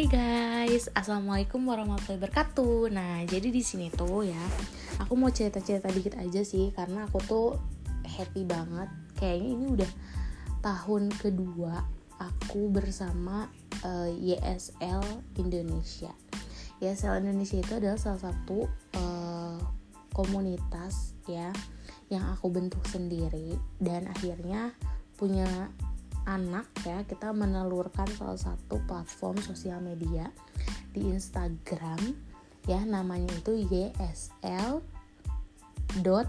Hai guys, assalamualaikum warahmatullahi wabarakatuh. Nah, jadi di sini tuh ya, aku mau cerita-cerita dikit aja sih, karena aku tuh happy banget. Kayaknya ini udah tahun kedua aku bersama uh, eh, YSL Indonesia. YSL Indonesia itu adalah salah satu uh, komunitas ya yang aku bentuk sendiri dan akhirnya punya anak ya kita menelurkan salah satu platform sosial media di Instagram ya namanya itu YSL dot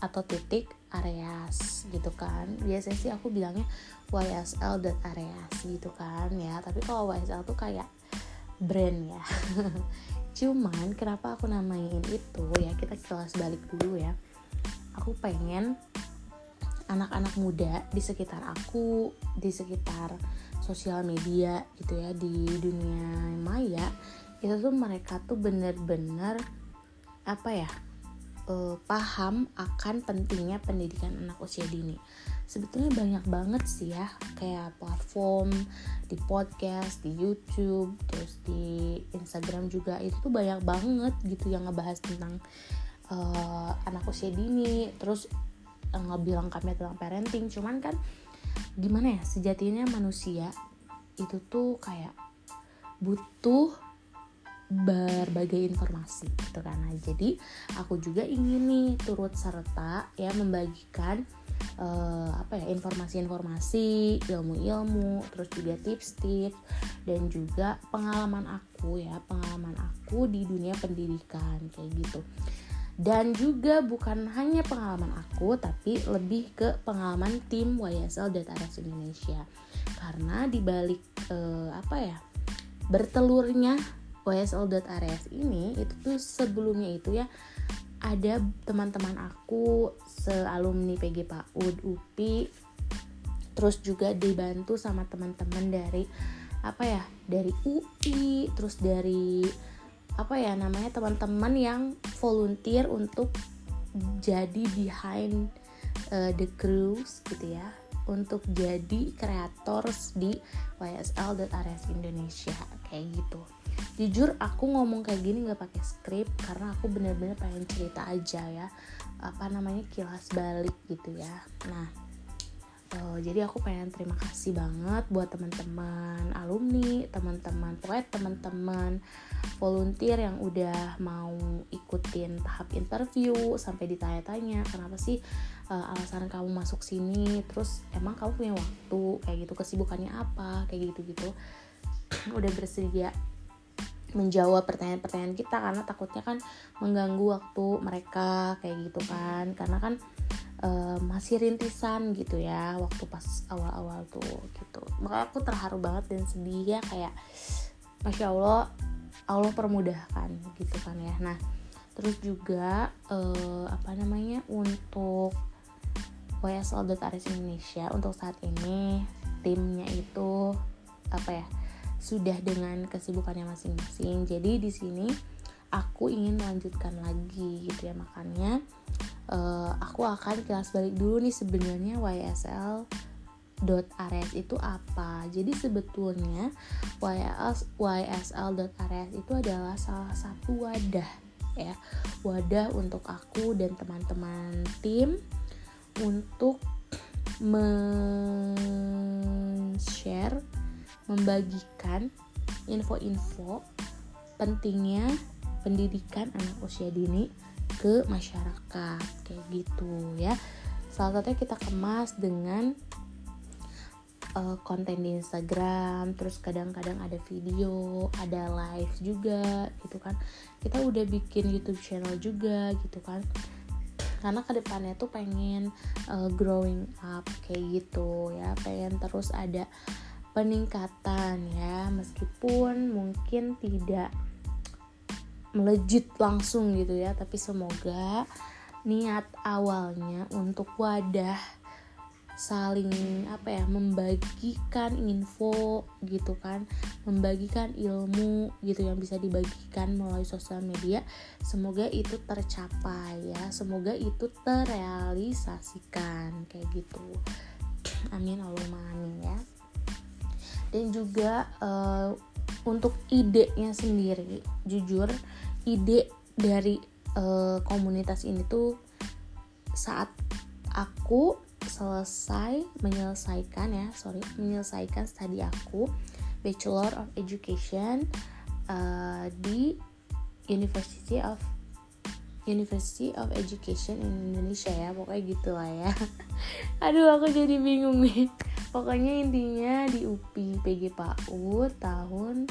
atau titik areas gitu kan. Biasanya sih aku bilangnya YSL dot areas gitu kan ya tapi kalau YSL tuh kayak brand ya. Cuman kenapa aku namain itu ya kita kelas balik dulu ya. Aku pengen anak-anak muda di sekitar aku di sekitar sosial media gitu ya di dunia maya itu tuh mereka tuh bener-bener apa ya uh, paham akan pentingnya pendidikan anak usia dini. Sebetulnya banyak banget sih ya kayak platform di podcast di YouTube terus di Instagram juga itu tuh banyak banget gitu yang ngebahas tentang uh, anak usia dini. Terus nggak bilang kami tentang parenting. Cuman kan gimana ya sejatinya manusia itu tuh kayak butuh berbagai informasi gitu kan. Nah, jadi aku juga ingin nih turut serta ya membagikan uh, apa ya informasi-informasi ilmu-ilmu terus juga tips-tips dan juga pengalaman aku ya pengalaman aku di dunia pendidikan kayak gitu dan juga bukan hanya pengalaman aku tapi lebih ke pengalaman tim YSL Data Res Indonesia. Karena dibalik eh, apa ya bertelurnya YSL Data Res ini itu tuh sebelumnya itu ya ada teman-teman aku sealumni PG PAUD UPI terus juga dibantu sama teman-teman dari apa ya dari UI terus dari apa ya namanya teman-teman yang volunteer untuk jadi behind uh, the crews gitu ya. Untuk jadi kreators di YSL dan Ares Indonesia kayak gitu. Jujur aku ngomong kayak gini nggak pakai skrip karena aku bener-bener pengen cerita aja ya. Apa namanya kilas balik gitu ya. Nah uh, jadi aku pengen terima kasih banget buat teman-teman alumni teman-teman poet teman-teman volunteer yang udah mau ikutin tahap interview sampai ditanya-tanya kenapa sih uh, alasan kamu masuk sini? Terus emang kamu punya waktu? Kayak gitu kesibukannya apa? Kayak gitu-gitu. Udah bersedia menjawab pertanyaan-pertanyaan kita karena takutnya kan mengganggu waktu mereka kayak gitu kan. Karena kan uh, masih rintisan gitu ya waktu pas awal-awal tuh gitu. Makanya aku terharu banget dan sedih ya kayak masya allah allah permudahkan gitu kan ya. Nah terus juga uh, apa namanya untuk YSL Aris Indonesia untuk saat ini timnya itu apa ya sudah dengan kesibukannya masing-masing. Jadi di sini aku ingin melanjutkan lagi gitu ya makanya uh, aku akan kelas balik dulu nih sebenarnya YSL .ares itu apa? Jadi sebetulnya YSL YSL.ares itu adalah salah satu wadah ya. Wadah untuk aku dan teman-teman tim untuk men-share membagikan info-info pentingnya pendidikan anak usia dini ke masyarakat kayak gitu ya. Salah satunya kita kemas dengan uh, konten di Instagram terus kadang-kadang ada video ada live juga gitu kan. Kita udah bikin YouTube channel juga gitu kan. Karena ke depannya tuh pengen uh, growing up kayak gitu ya. Pengen terus ada peningkatan ya meskipun mungkin tidak melejit langsung gitu ya. Tapi semoga niat awalnya untuk wadah saling apa ya membagikan info gitu kan membagikan ilmu gitu yang bisa dibagikan melalui sosial media semoga itu tercapai ya. Semoga itu terrealisasikan kayak gitu. Amin Allahumma amin ya. Dan juga uh, untuk idenya sendiri. Jujur ide dari uh, komunitas ini tuh saat aku selesai menyelesaikan ya sorry menyelesaikan studi aku Bachelor of Education uh, di University of University of Education in Indonesia ya pokoknya gitu lah ya. Aduh aku jadi bingung nih pokoknya intinya di UPI PG PAU tahun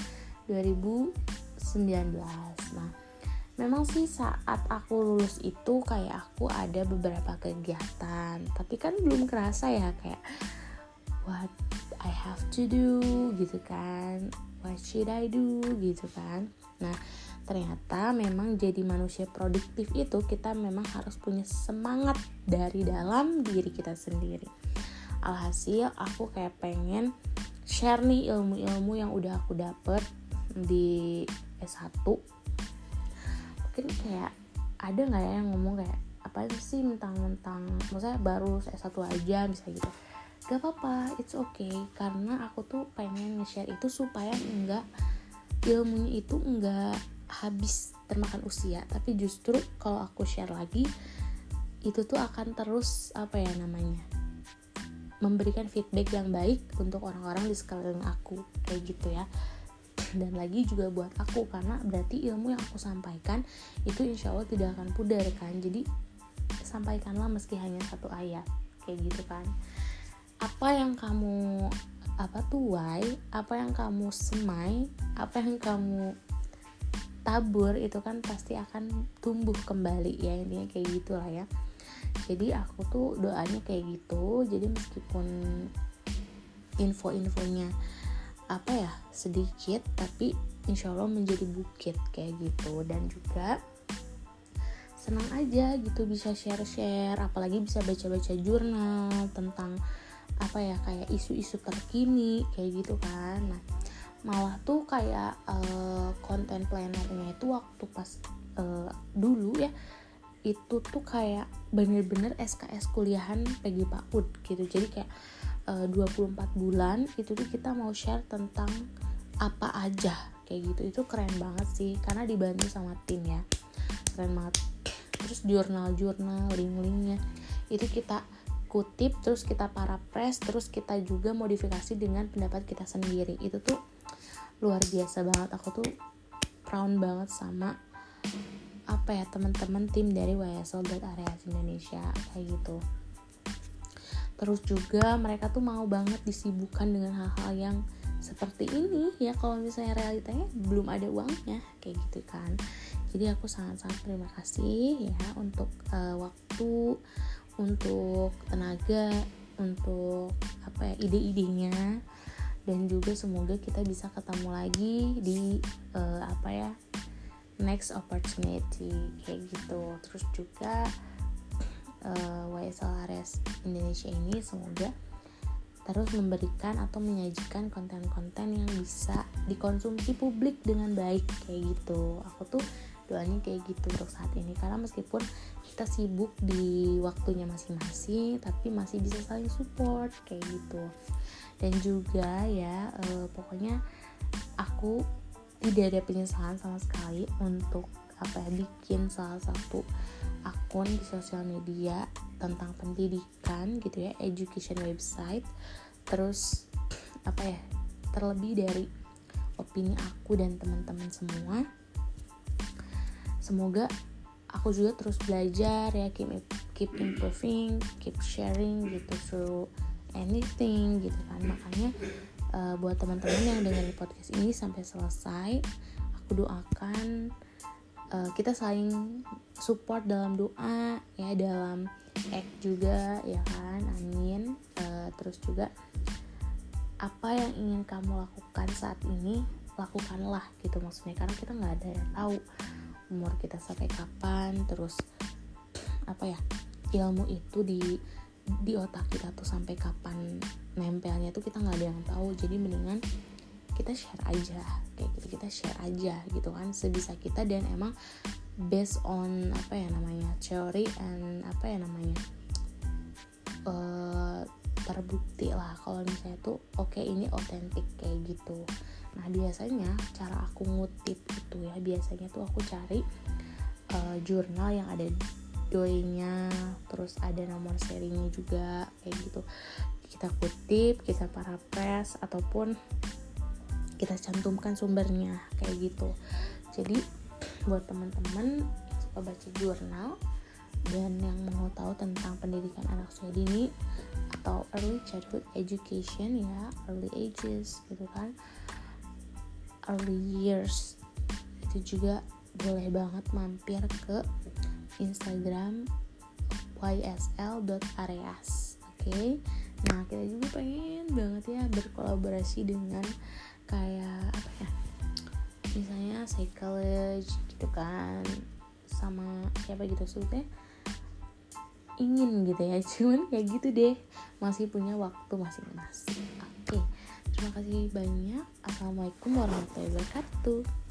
2019 nah memang sih saat aku lulus itu kayak aku ada beberapa kegiatan. Tapi kan belum kerasa ya kayak what I have to do gitu kan. What should I do gitu kan. Nah ternyata memang jadi manusia produktif itu kita memang harus punya semangat dari dalam diri kita sendiri alhasil aku kayak pengen share nih ilmu-ilmu yang udah aku dapet di S1 mungkin kayak ada nggak ya yang ngomong kayak apa sih mentang-mentang maksudnya baru S1 aja bisa gitu. Gak apa-apa it's okay. Karena aku tuh pengen nge-share itu supaya enggak ilmunya itu enggak habis termakan usia. Tapi justru kalau aku share lagi itu tuh akan terus apa ya namanya memberikan feedback yang baik untuk orang-orang di sekeliling aku kayak gitu ya. Dan lagi juga buat aku karena berarti ilmu yang aku sampaikan itu insya Allah tidak akan pudar kan? Jadi sampaikanlah meski hanya satu ayat kayak gitu kan. Apa yang kamu apa tuai apa yang kamu semai apa yang kamu tabur itu kan pasti akan tumbuh kembali ya intinya kayak gitulah ya jadi aku tuh doanya kayak gitu. Jadi meskipun info-infonya apa ya sedikit tapi insya Allah menjadi bukit kayak gitu. Dan juga senang aja gitu bisa share-share apalagi bisa baca-baca jurnal tentang apa ya kayak isu-isu terkini kayak gitu kan. Nah malah tuh kayak uh, konten plannernya itu waktu pas uh, dulu ya itu tuh kayak bener-bener SKS kuliahan PG PAUD gitu. Jadi kayak eh, uh, 24 bulan itu tuh kita mau share tentang apa aja kayak gitu. Itu keren banget sih karena dibantu sama tim ya. Keren banget. Terus jurnal-jurnal link-linknya itu kita kutip terus kita para press terus kita juga modifikasi dengan pendapat kita sendiri. Itu tuh luar biasa banget. Aku tuh proud banget sama apa ya teman-teman tim dari YSL Areas Indonesia kayak gitu. Terus juga mereka tuh mau banget disibukkan dengan hal-hal yang seperti ini ya kalau misalnya realitanya belum ada uangnya kayak gitu kan. Jadi aku sangat-sangat terima kasih ya untuk uh, waktu untuk tenaga untuk apa ya ide-idenya. Dan juga semoga kita bisa ketemu lagi di uh, apa ya next opportunity kayak gitu. Terus juga uh, YSL Ares Indonesia ini semoga terus memberikan atau menyajikan konten-konten yang bisa dikonsumsi publik dengan baik kayak gitu. Aku tuh doanya kayak gitu untuk saat ini karena meskipun kita sibuk di waktunya masing-masing tapi masih bisa saling support kayak gitu. Dan juga ya eh, pokoknya aku tidak ada penyesalan sama sekali untuk apa ya bikin salah satu akun di sosial media tentang pendidikan gitu ya education website. Terus apa ya terlebih dari opini aku dan teman-teman semua semoga aku juga terus belajar ya keep keep improving keep sharing gitu through anything gitu kan. Makanya uh, buat teman-teman yang dengerin podcast ini sampai selesai aku doakan uh, kita saling support dalam doa ya dalam act juga ya kan? Amin. Uh, terus juga apa yang ingin kamu lakukan saat ini lakukanlah gitu maksudnya. Karena kita nggak ada yang tahu umur kita sampai kapan terus apa ya ilmu itu di di otak kita tuh sampai kapan nempelnya tuh kita nggak ada yang tahu. Jadi mendingan kita share aja kayak gitu. Kita share aja gitu kan sebisa kita. Dan emang based on apa ya namanya teori and apa ya namanya uh, terbukti lah kalau misalnya tuh oke okay, ini otentik kayak gitu. Nah biasanya cara aku ngutip itu ya biasanya tuh aku cari uh, jurnal yang ada doinya terus ada nomor serinya juga kayak gitu kita kutip kita paraphrase ataupun kita cantumkan sumbernya kayak gitu jadi buat teman-teman yang suka baca jurnal dan yang mau tahu tentang pendidikan anak usia dini atau early childhood education ya early ages gitu kan early years itu juga boleh banget mampir ke Instagram ysl.areas oke okay? Nah kita juga pengen banget ya berkolaborasi dengan kayak apa ya misalnya psychology gitu kan sama siapa gitu sebutnya ingin gitu ya cuman kayak gitu deh masih punya waktu masing-masing oke okay. terima kasih banyak assalamualaikum warahmatullahi wabarakatuh